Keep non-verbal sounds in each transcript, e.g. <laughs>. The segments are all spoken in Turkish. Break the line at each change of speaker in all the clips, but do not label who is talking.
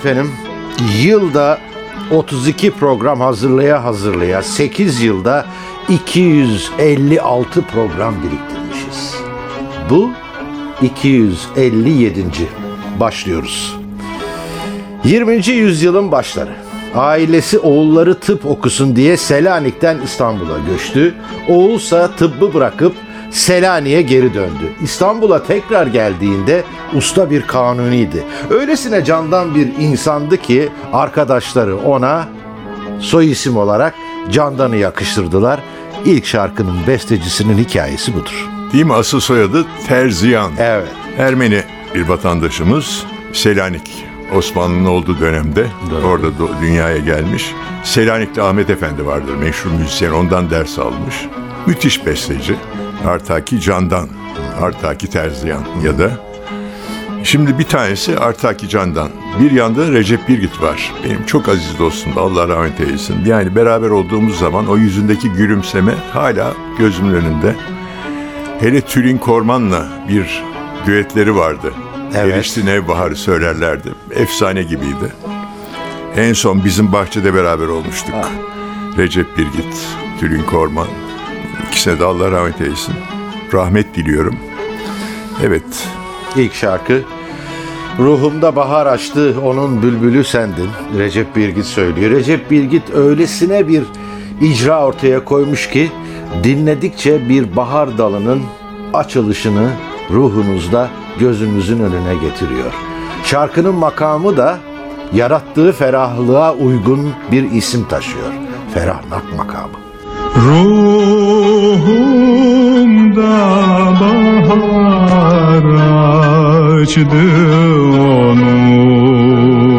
efendim. Yılda 32 program hazırlaya hazırlaya 8 yılda 256 program biriktirmişiz. Bu 257. Başlıyoruz. 20. yüzyılın başları. Ailesi oğulları tıp okusun diye Selanik'ten İstanbul'a göçtü. Oğulsa tıbbı bırakıp Selanik'e geri döndü. İstanbul'a tekrar geldiğinde usta bir kanuniydi. Öylesine candan bir insandı ki arkadaşları ona soy isim olarak Candan'ı yakıştırdılar. İlk şarkının bestecisinin hikayesi budur.
Değil mi? Asıl soyadı Terziyan.
Evet.
Ermeni bir vatandaşımız Selanik Osmanlı'nın olduğu dönemde orada do- dünyaya gelmiş. Selanik'te Ahmet Efendi vardır meşhur müzisyen ondan ders almış. Müthiş besteci. Artaki Candan, Artaki Terziyan ya da Şimdi bir tanesi Artaki Candan. Bir yanda Recep Birgit var. Benim çok aziz dostum. Allah rahmet eylesin. Yani beraber olduğumuz zaman o yüzündeki gülümseme hala gözümün önünde. Hele Tülin Korman'la bir düetleri vardı.
Evet.
Erişti Nevbahar'ı söylerlerdi. Efsane gibiydi. En son bizim bahçede beraber olmuştuk. Recep Birgit, Tülin Korman. İkisine de Allah rahmet eylesin. Rahmet diliyorum. Evet,
İlk şarkı Ruhumda bahar açtı onun bülbülü sendin Recep Birgit söylüyor. Recep Birgit öylesine bir icra ortaya koymuş ki dinledikçe bir bahar dalının açılışını ruhunuzda gözünüzün önüne getiriyor. Şarkının makamı da yarattığı ferahlığa uygun bir isim taşıyor. Ferahlık makamı.
Ruhumda bahar açtı onun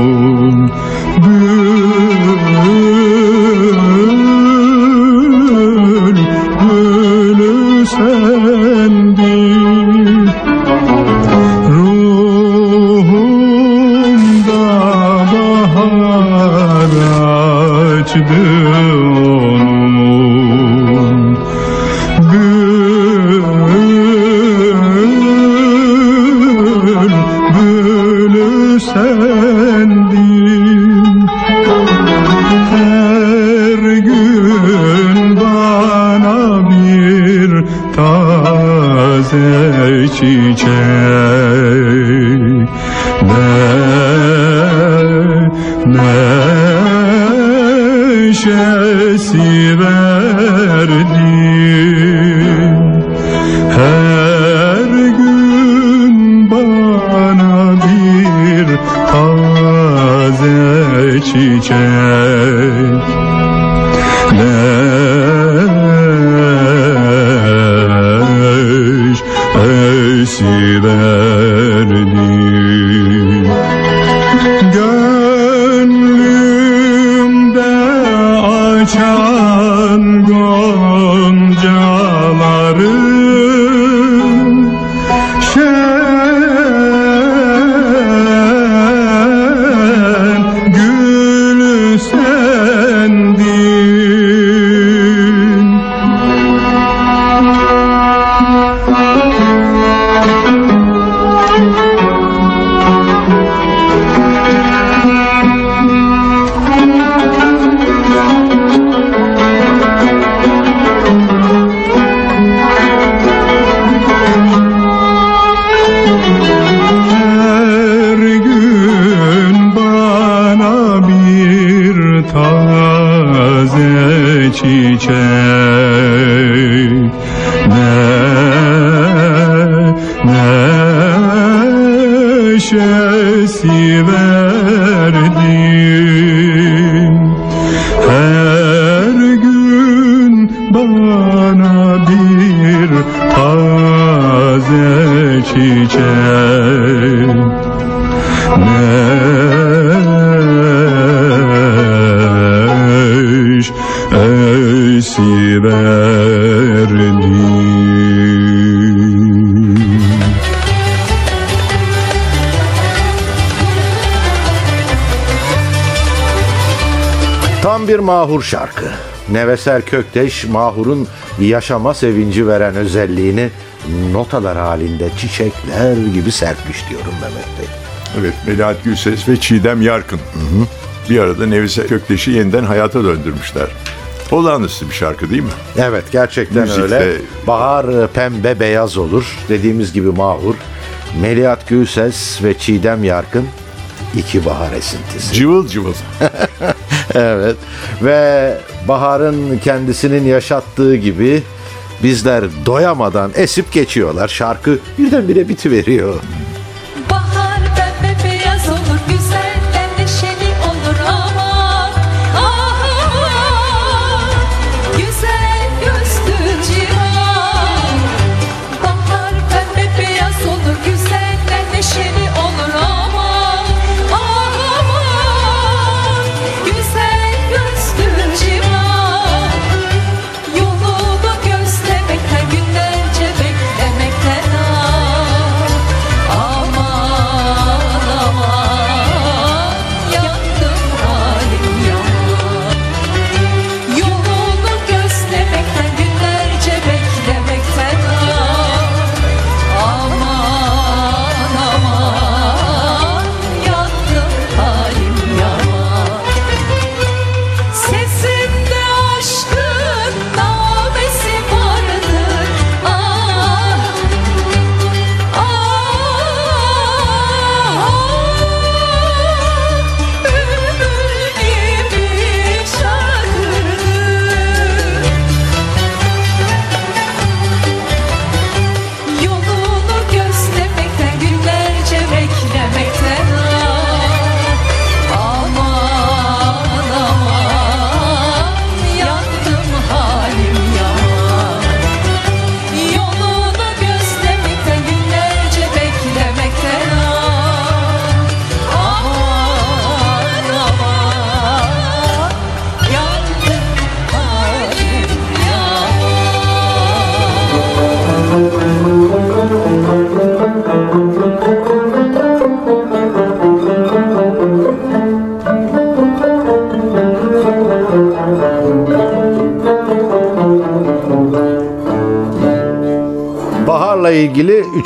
future mahur şarkı. Nevesel Kökteş, mahurun yaşama sevinci veren özelliğini notalar halinde çiçekler gibi serpmiş diyorum Mehmet Bey.
Evet, Melahat Gülses ve Çiğdem Yarkın. Bir arada Nevise Kökteş'i yeniden hayata döndürmüşler. Olağanüstü bir şarkı değil mi?
Evet gerçekten
Müzikte-
öyle. Bahar pembe beyaz olur. Dediğimiz gibi mahur. Melihat Gülses ve Çiğdem Yarkın iki bahar esintisi.
Cıvıl cıvıl. <laughs> <laughs>
Evet ve baharın kendisinin yaşattığı gibi bizler doyamadan esip geçiyorlar. Şarkı birdenbire bitiveriyor.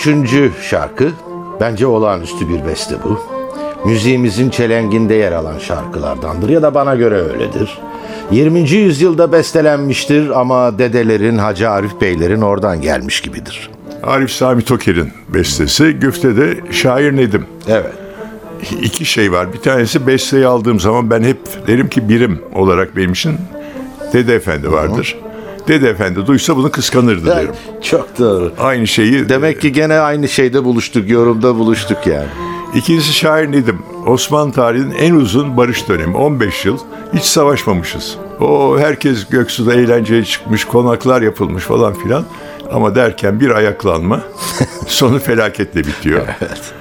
Üçüncü şarkı. Bence olağanüstü bir beste bu. Müziğimizin çelenginde yer alan şarkılardandır ya da bana göre öyledir. 20. yüzyılda bestelenmiştir ama dedelerin, Hacı Arif Beylerin oradan gelmiş gibidir.
Arif Sami Toker'in bestesi. Güfte'de şair Nedim.
Evet.
İki şey var. Bir tanesi besteyi aldığım zaman ben hep derim ki birim olarak benim için Dede Efendi vardır. Dede Efendi duysa bunu kıskanırdı derim.
Çok doğru.
Aynı şeyi
Demek ki gene aynı şeyde buluştuk, yorumda buluştuk yani.
İkincisi şair Nedim. Osmanlı tarihinin en uzun barış dönemi. 15 yıl. Hiç savaşmamışız. O herkes Göksu'da eğlenceye çıkmış, konaklar yapılmış falan filan. Ama derken bir ayaklanma <laughs> sonu felaketle bitiyor.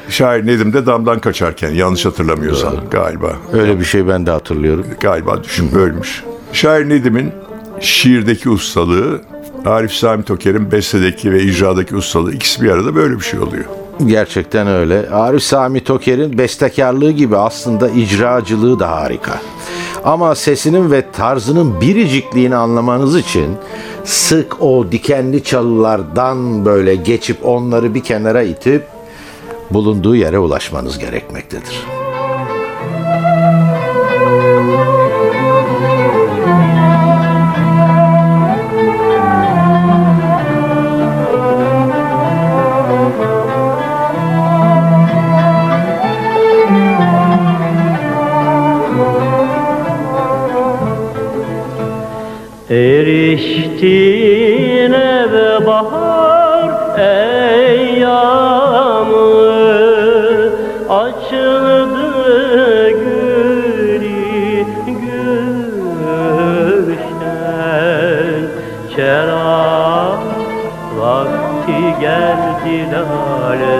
Şair Nedim de damdan kaçarken yanlış hatırlamıyorsam galiba.
Öyle bir şey ben de hatırlıyorum.
Galiba düşüp ölmüş. Şair Nedim'in şiirdeki ustalığı, Arif Sami Toker'in bestedeki ve icradaki ustalığı ikisi bir arada böyle bir şey oluyor.
Gerçekten öyle. Arif Sami Toker'in bestekarlığı gibi aslında icracılığı da harika. Ama sesinin ve tarzının biricikliğini anlamanız için sık o dikenli çalılardan böyle geçip onları bir kenara itip bulunduğu yere ulaşmanız gerekmektedir.
Eriştin eve bahar eyyamı Açıldı gülü gülüşten. Çera vakti geldi lale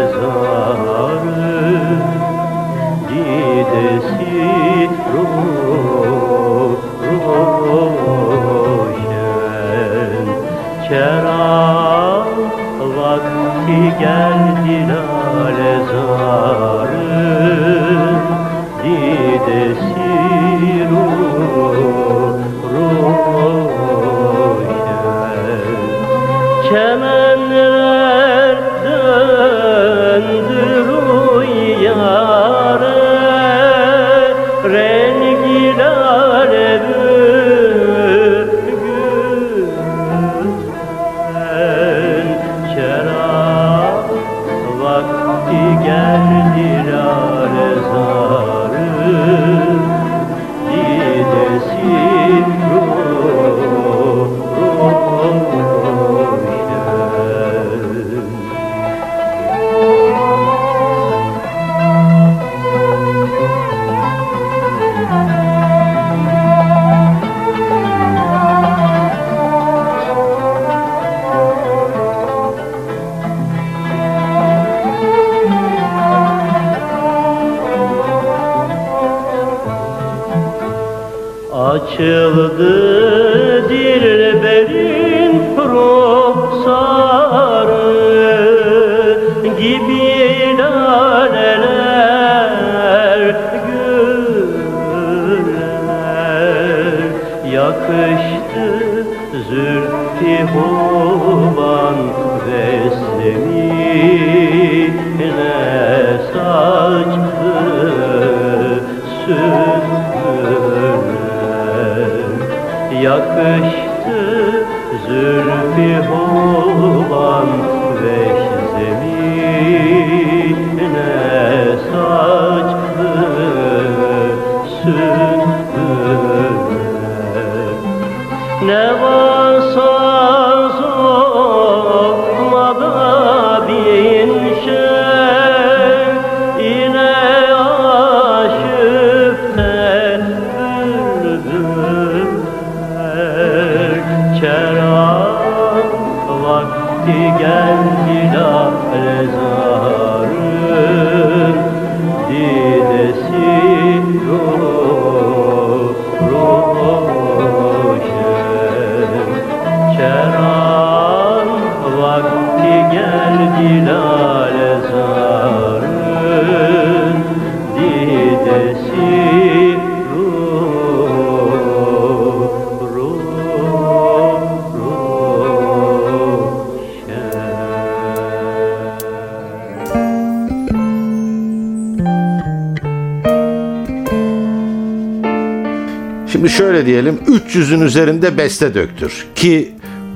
şöyle diyelim 300'ün üzerinde beste döktür ki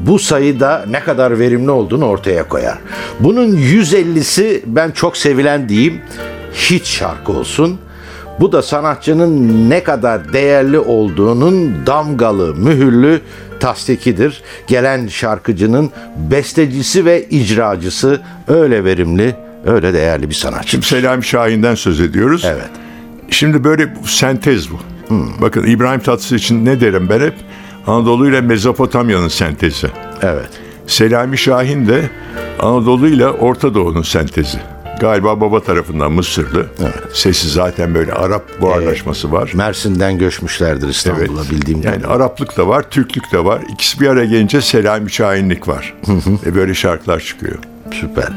bu sayıda ne kadar verimli olduğunu ortaya koyar. Bunun 150'si ben çok sevilen diyeyim hiç şarkı olsun. Bu da sanatçının ne kadar değerli olduğunun damgalı, mühürlü tasdikidir. Gelen şarkıcının bestecisi ve icracısı öyle verimli, öyle değerli bir sanatçı.
Şimdi Selami Şahin'den söz ediyoruz.
Evet.
Şimdi böyle sentez bu. Bakın İbrahim Tatlıses için ne derim ben hep? Anadolu ile Mezopotamya'nın sentezi.
Evet.
Selami Şahin de Anadolu ile Orta Doğu'nun sentezi. Galiba baba tarafından Mısırlı. Sesi zaten böyle Arap buharlaşması var.
Mersin'den göçmüşlerdir İstanbul'a bildiğim
Yani. Araplık da var, Türklük de var. İkisi bir araya gelince Selami Şahinlik var. Ve böyle şarkılar çıkıyor.
Süper.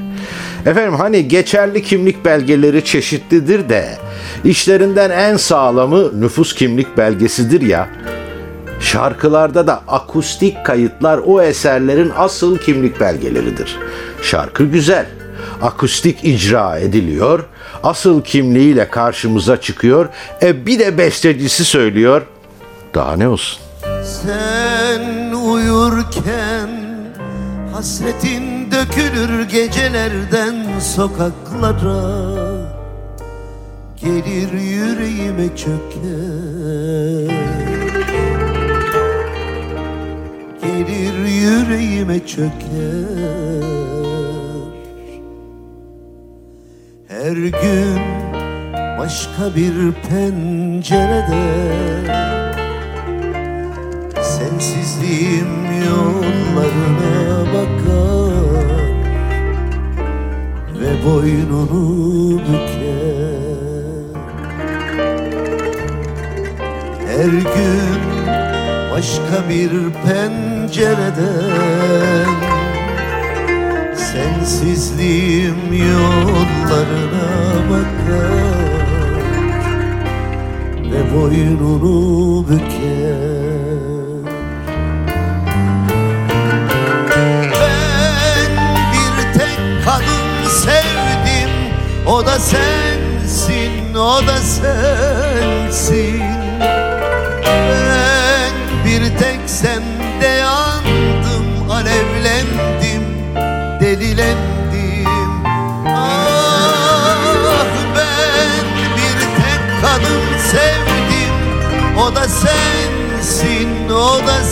Efendim hani geçerli kimlik belgeleri çeşitlidir de işlerinden en sağlamı nüfus kimlik belgesidir ya. Şarkılarda da akustik kayıtlar o eserlerin asıl kimlik belgeleridir. Şarkı güzel, akustik icra ediliyor, asıl kimliğiyle karşımıza çıkıyor. E bir de bestecisi söylüyor. Daha ne olsun?
Sen uyurken hasretin dökülür gecelerden sokaklara. Gelir yüreğime çöker. Gelir yüreğime çöker. Her gün başka bir pencerede Sensizliğim yollarına bakar boynunu büker. Her gün başka bir pencereden Sensizliğim yollarına bakar Ve boynunu büker O da sensin, o da sensin. Ben bir tek sende yandım Alevlendim, delilendim. Ah ben bir tek kadın sevdim. O da sensin, o da sensin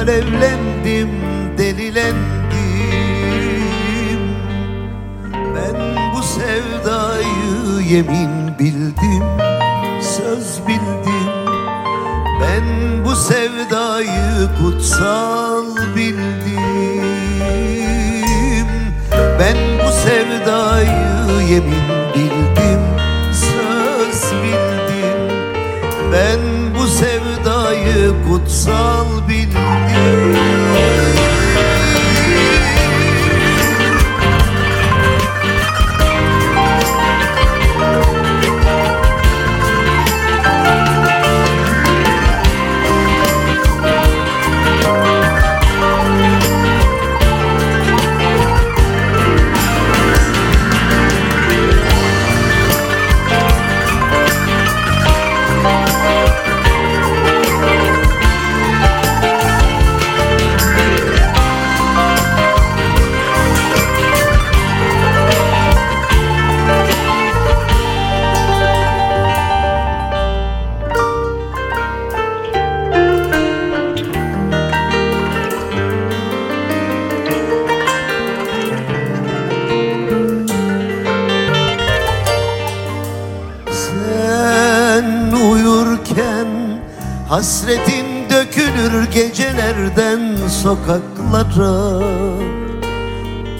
Alevlendim, delilendim. Ben bu sevdayı yemin bildim Söz bildim. Ben bu sevdayı kutsal bildim. Ben bu sevdayı yemin bildim Söz bildim. Ben bu sevdayı kutsal sokaklara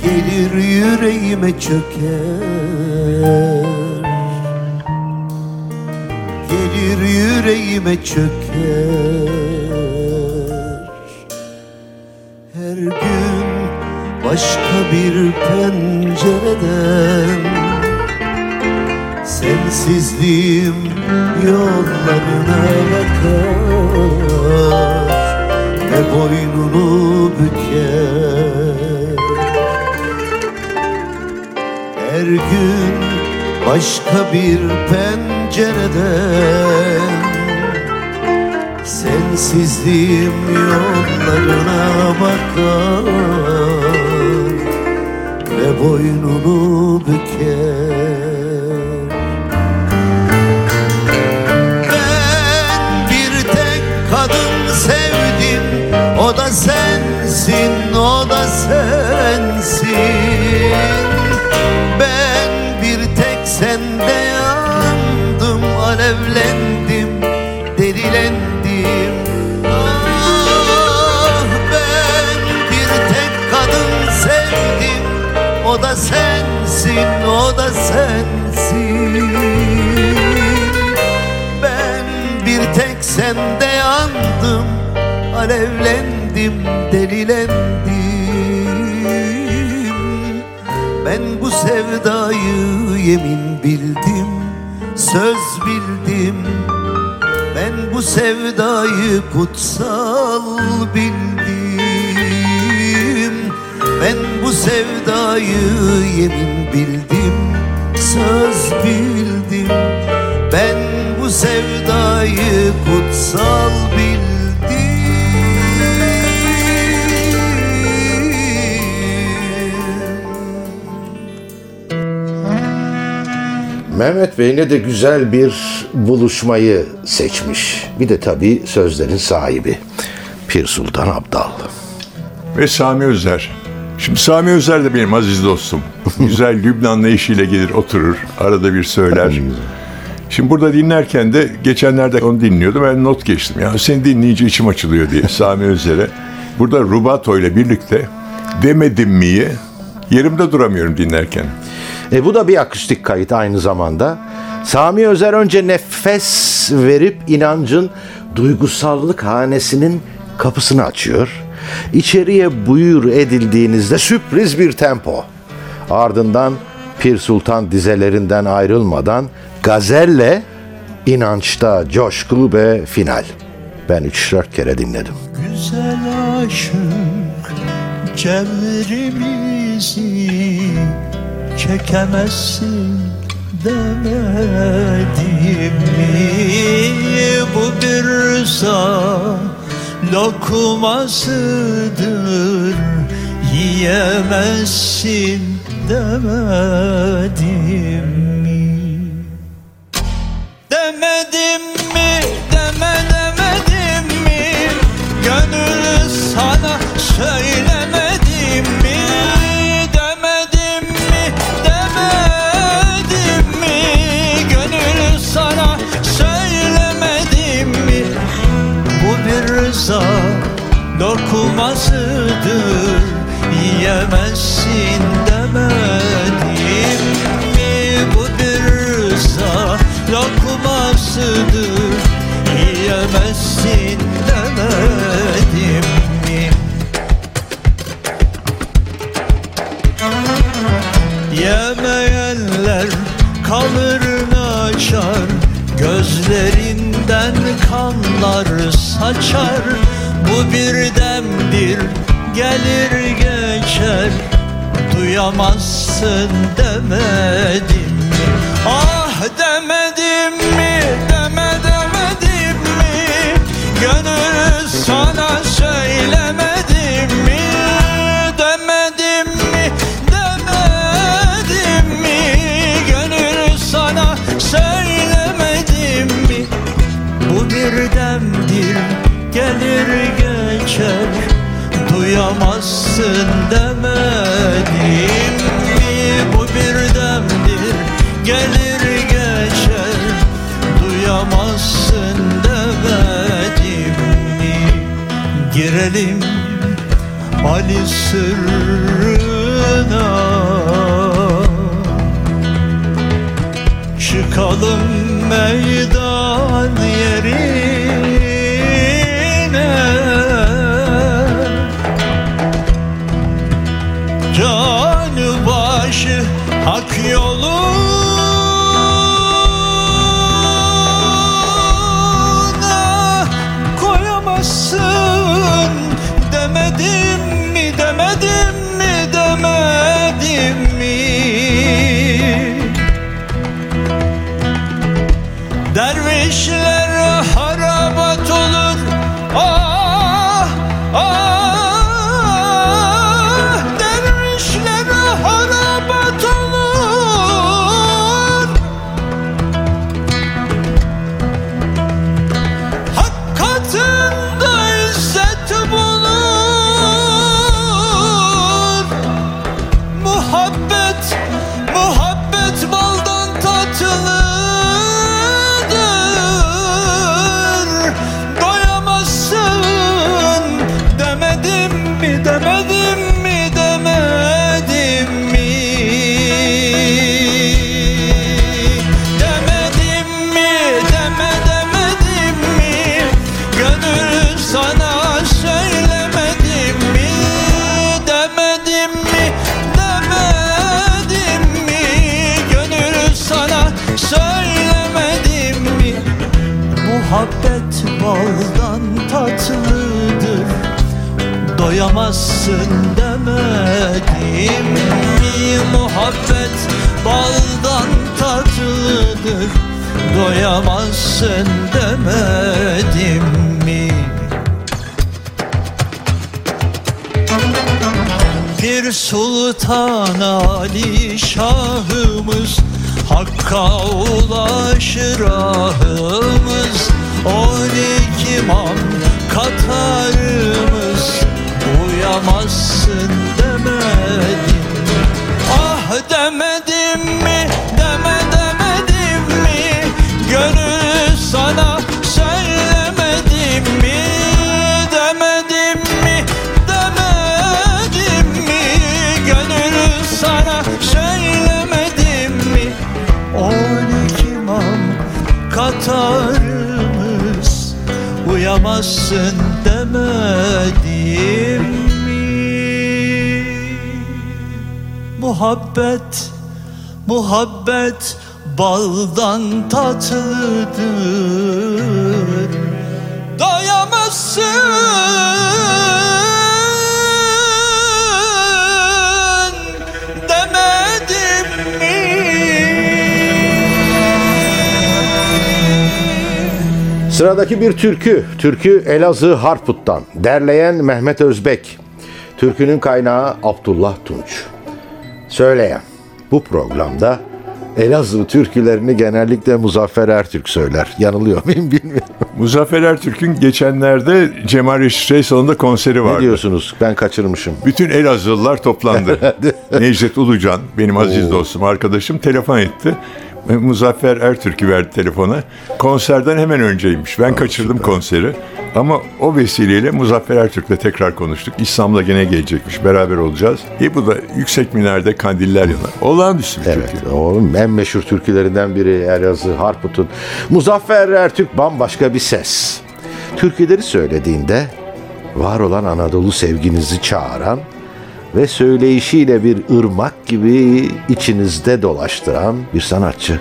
Gelir yüreğime çöker. Gelir yüreğime çöker yollarına bakar Alevlendim, delilendim. Ben bu sevdayı yemin bildim Söz bildim. Ben bu sevdayı kutsal bildim. Ben bu sevdayı yemin bildim Söz bildim. Ben bu sevdayı kutsal
Mehmet Bey ne de güzel bir buluşmayı seçmiş. Bir de tabii sözlerin sahibi Pir Sultan Abdal.
Ve Sami Özer. Şimdi Sami Özer de benim aziz dostum. <laughs> Güzel Lübnanlı eşiyle gelir oturur. Arada bir söyler. Şimdi burada dinlerken de geçenlerde onu dinliyordum. Ben not geçtim. Ya seni dinleyince içim açılıyor diye <laughs> Sami Özer'e. Burada Rubato ile birlikte demedim miye yerimde duramıyorum dinlerken.
E bu da bir akustik kayıt aynı zamanda. Sami Özer önce nefes verip inancın duygusallık hanesinin kapısını açıyor. İçeriye buyur edildiğinizde sürpriz bir tempo. Ardından Pir Sultan dizelerinden ayrılmadan gazelle inançta coşku ve final. Ben 3-4 kere dinledim.
Güzel aşık cemrimizi çekemezsin demedim mi? Bu bir rıza lokmasıdır yiyemezsin demedim mi? Demedim mi, deme demedim mi Gönül sana söylemedim bir rıza dokumasıdır Yiyemezsin demedim demain Muhabbet baldan tatlıdır. Doyamazsın demedim mi? Bir sultan Ali şahımız Hakka ulaşır ahımız. On iki imam katarımız. Uyamazsın Uyamazsın demedim mi? Muhabbet, muhabbet baldan tatlıdır. Doyamazsın
Sıradaki bir türkü. Türkü Elazığ Harput'tan. Derleyen Mehmet Özbek. Türkünün kaynağı Abdullah Tunç. Söyleyen. Bu programda Elazığ türkülerini genellikle Muzaffer Ertürk söyler. Yanılıyor muyum bilmiyorum.
Muzaffer Ertürk'ün geçenlerde Cemal Reşit Rey salonunda konseri
Ne
vardı.
diyorsunuz? Ben kaçırmışım.
Bütün Elazığlılar toplandı. <laughs> Necdet Ulucan, benim aziz dostum, arkadaşım telefon etti. Muzaffer Ertürk'ü verdi telefona. Konserden hemen önceymiş. Ben kaçırdım konseri. Ama o vesileyle Muzaffer Ertürk'le tekrar konuştuk. İslam'la gene gelecekmiş. Beraber olacağız. E bu da Yüksek Minar'da kandiller yanar. Olağanüstü bir
Evet,
türkü.
oğlum en meşhur türkülerinden biri Elazığ Harput'un. Muzaffer Ertürk bambaşka bir ses. Türküleri söylediğinde var olan Anadolu sevginizi çağıran ve söyleyişiyle bir ırmak gibi içinizde dolaştıran bir sanatçı.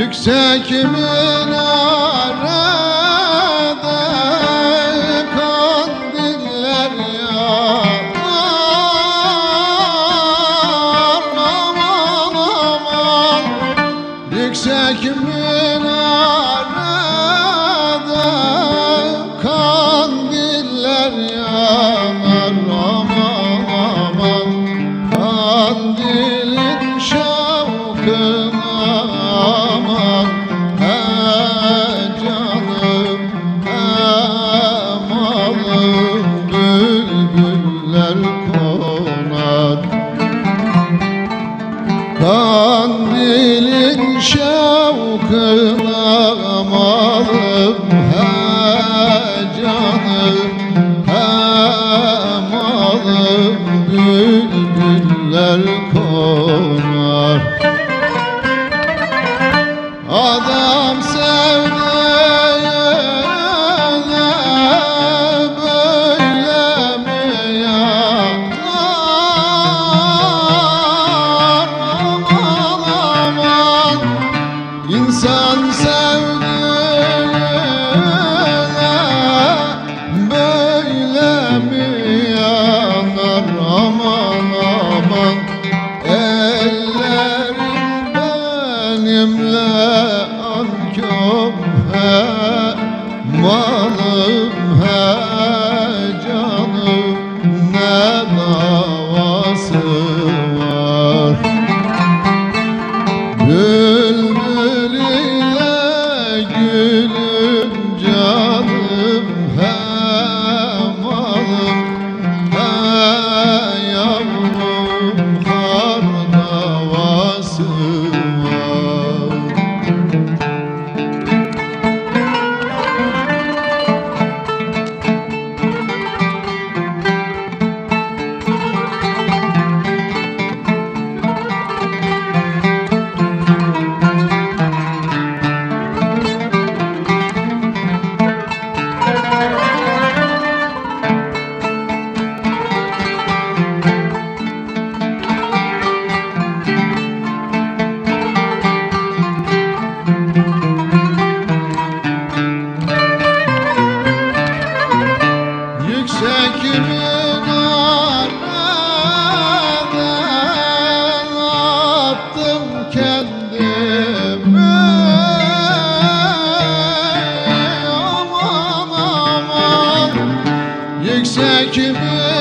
Yüksek minare Exactly.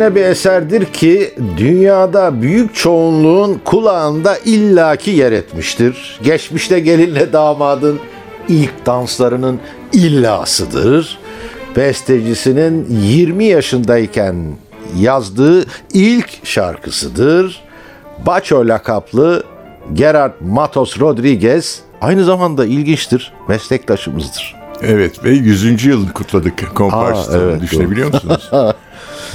Öylesine bir eserdir ki dünyada büyük çoğunluğun kulağında illaki yer etmiştir. Geçmişte gelinle damadın ilk danslarının illasıdır. Bestecisinin 20 yaşındayken yazdığı ilk şarkısıdır. Baço lakaplı Gerard Matos Rodriguez aynı zamanda ilginçtir, meslektaşımızdır.
Evet ve 100. yılını kutladık komparsın.
Aa, evet,
Düşünebiliyor musunuz? <laughs>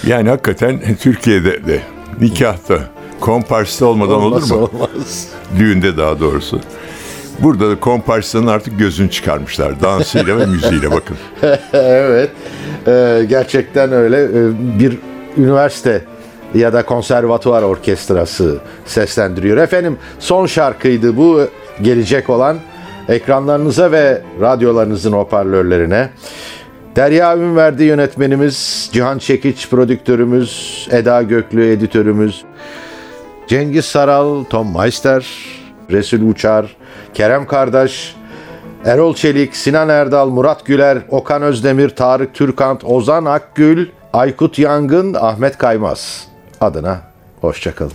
yani hakikaten Türkiye'de de nikahta komparsta olmadan
Olmazsa
olur mu?
Olmaz.
Düğünde daha doğrusu. Burada da komparsların artık gözünü çıkarmışlar. Dansıyla ve müziğiyle bakın. <laughs>
evet. Ee, gerçekten öyle. Ee, bir üniversite ya da konservatuvar orkestrası seslendiriyor. Efendim son şarkıydı bu gelecek olan ekranlarınıza ve radyolarınızın hoparlörlerine. Derya Ünverdi yönetmenimiz, Cihan Çekiç prodüktörümüz, Eda Göklü editörümüz, Cengiz Saral, Tom Meister, Resul Uçar, Kerem Kardeş, Erol Çelik, Sinan Erdal, Murat Güler, Okan Özdemir, Tarık Türkant, Ozan Akgül, Aykut Yangın, Ahmet Kaymaz adına hoşçakalın.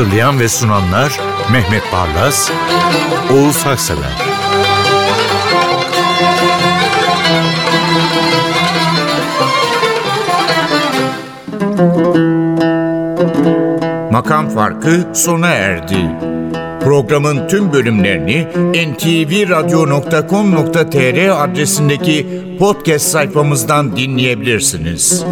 Hazırlayan ve sunanlar Mehmet Barlas, Oğuz Haksever Makam Farkı sona erdi. Programın tüm bölümlerini ntvradio.com.tr adresindeki podcast sayfamızdan dinleyebilirsiniz.